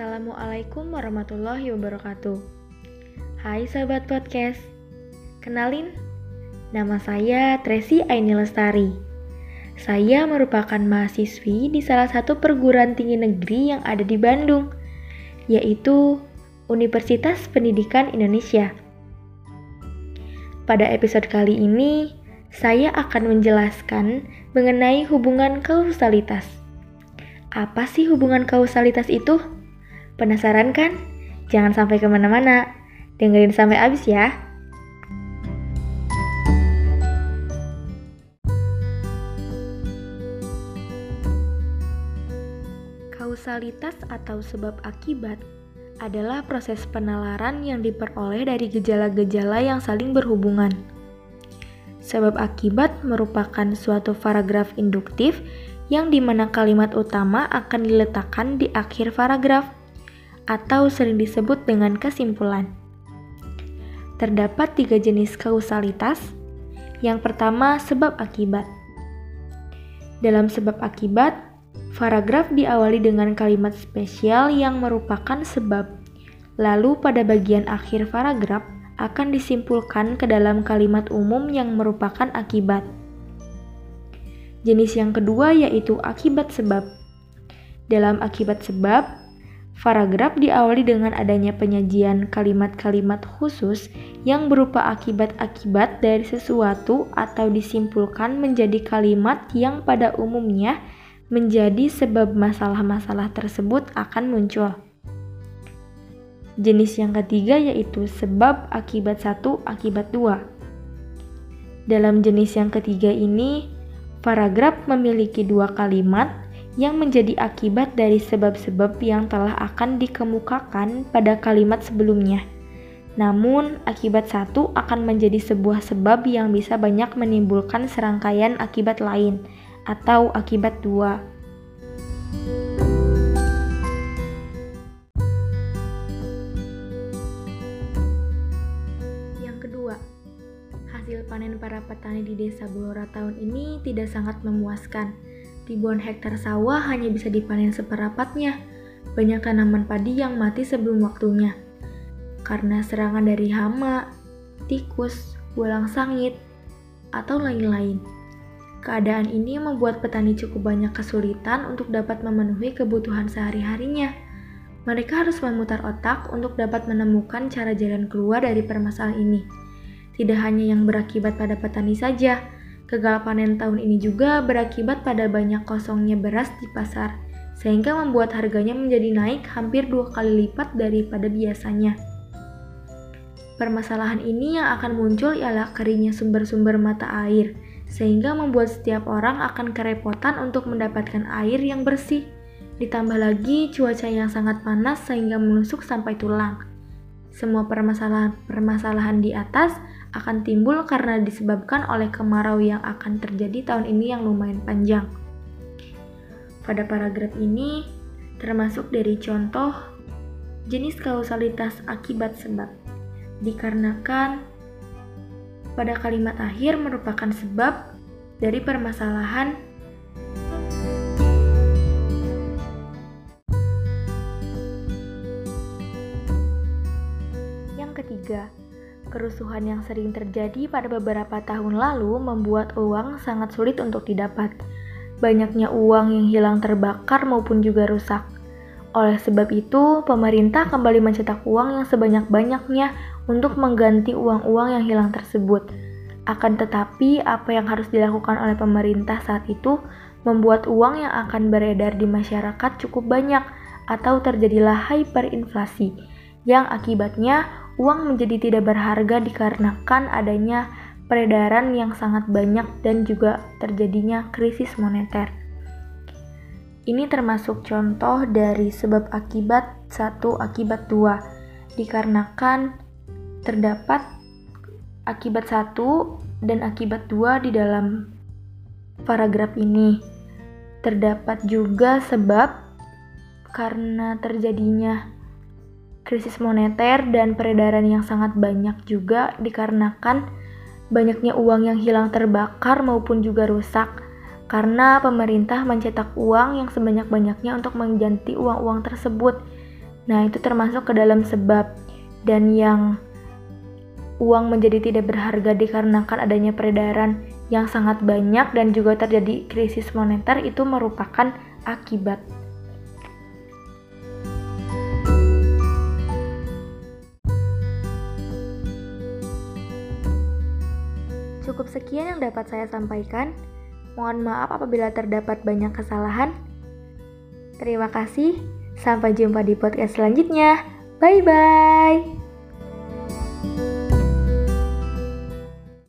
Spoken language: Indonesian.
Assalamualaikum warahmatullahi wabarakatuh. Hai sahabat podcast. Kenalin, nama saya Tracy Aini Lestari. Saya merupakan mahasiswi di salah satu perguruan tinggi negeri yang ada di Bandung, yaitu Universitas Pendidikan Indonesia. Pada episode kali ini, saya akan menjelaskan mengenai hubungan kausalitas. Apa sih hubungan kausalitas itu? Penasaran kan? Jangan sampai ke mana-mana. Dengerin sampai habis ya. Kausalitas atau sebab akibat adalah proses penalaran yang diperoleh dari gejala-gejala yang saling berhubungan. Sebab akibat merupakan suatu paragraf induktif yang di mana kalimat utama akan diletakkan di akhir paragraf atau sering disebut dengan kesimpulan. Terdapat tiga jenis kausalitas. Yang pertama, sebab akibat. Dalam sebab akibat, paragraf diawali dengan kalimat spesial yang merupakan sebab. Lalu pada bagian akhir paragraf akan disimpulkan ke dalam kalimat umum yang merupakan akibat. Jenis yang kedua yaitu akibat sebab. Dalam akibat sebab, Paragraf diawali dengan adanya penyajian kalimat-kalimat khusus yang berupa akibat-akibat dari sesuatu atau disimpulkan menjadi kalimat yang pada umumnya menjadi sebab masalah-masalah tersebut akan muncul. Jenis yang ketiga yaitu sebab akibat satu akibat dua. Dalam jenis yang ketiga ini, paragraf memiliki dua kalimat yang menjadi akibat dari sebab-sebab yang telah akan dikemukakan pada kalimat sebelumnya. Namun, akibat satu akan menjadi sebuah sebab yang bisa banyak menimbulkan serangkaian akibat lain, atau akibat dua. Yang kedua, hasil panen para petani di desa Blora tahun ini tidak sangat memuaskan Ribuan hektar sawah hanya bisa dipanen seperempatnya. Banyak tanaman padi yang mati sebelum waktunya. Karena serangan dari hama, tikus, bulang sangit, atau lain-lain. Keadaan ini membuat petani cukup banyak kesulitan untuk dapat memenuhi kebutuhan sehari-harinya. Mereka harus memutar otak untuk dapat menemukan cara jalan keluar dari permasalahan ini. Tidak hanya yang berakibat pada petani saja, Gagal panen tahun ini juga berakibat pada banyak kosongnya beras di pasar, sehingga membuat harganya menjadi naik hampir dua kali lipat daripada biasanya. Permasalahan ini yang akan muncul ialah keringnya sumber-sumber mata air, sehingga membuat setiap orang akan kerepotan untuk mendapatkan air yang bersih. Ditambah lagi cuaca yang sangat panas sehingga menusuk sampai tulang. Semua permasalahan-permasalahan di atas akan timbul karena disebabkan oleh kemarau yang akan terjadi tahun ini yang lumayan panjang. Pada paragraf ini termasuk dari contoh jenis kausalitas akibat sebab dikarenakan pada kalimat akhir merupakan sebab dari permasalahan Kerusuhan yang sering terjadi pada beberapa tahun lalu membuat uang sangat sulit untuk didapat. Banyaknya uang yang hilang terbakar maupun juga rusak. Oleh sebab itu, pemerintah kembali mencetak uang yang sebanyak-banyaknya untuk mengganti uang-uang yang hilang tersebut. Akan tetapi, apa yang harus dilakukan oleh pemerintah saat itu membuat uang yang akan beredar di masyarakat cukup banyak atau terjadilah hyperinflasi yang akibatnya uang menjadi tidak berharga dikarenakan adanya peredaran yang sangat banyak dan juga terjadinya krisis moneter. Ini termasuk contoh dari sebab akibat satu akibat dua, dikarenakan terdapat akibat satu dan akibat dua di dalam paragraf ini. Terdapat juga sebab karena terjadinya krisis moneter dan peredaran yang sangat banyak juga dikarenakan banyaknya uang yang hilang terbakar maupun juga rusak karena pemerintah mencetak uang yang sebanyak-banyaknya untuk mengganti uang-uang tersebut Nah, itu termasuk ke dalam sebab dan yang uang menjadi tidak berharga dikarenakan adanya peredaran yang sangat banyak dan juga terjadi krisis moneter itu merupakan akibat. Cukup sekian yang dapat saya sampaikan. Mohon maaf apabila terdapat banyak kesalahan. Terima kasih. Sampai jumpa di podcast selanjutnya. Bye bye.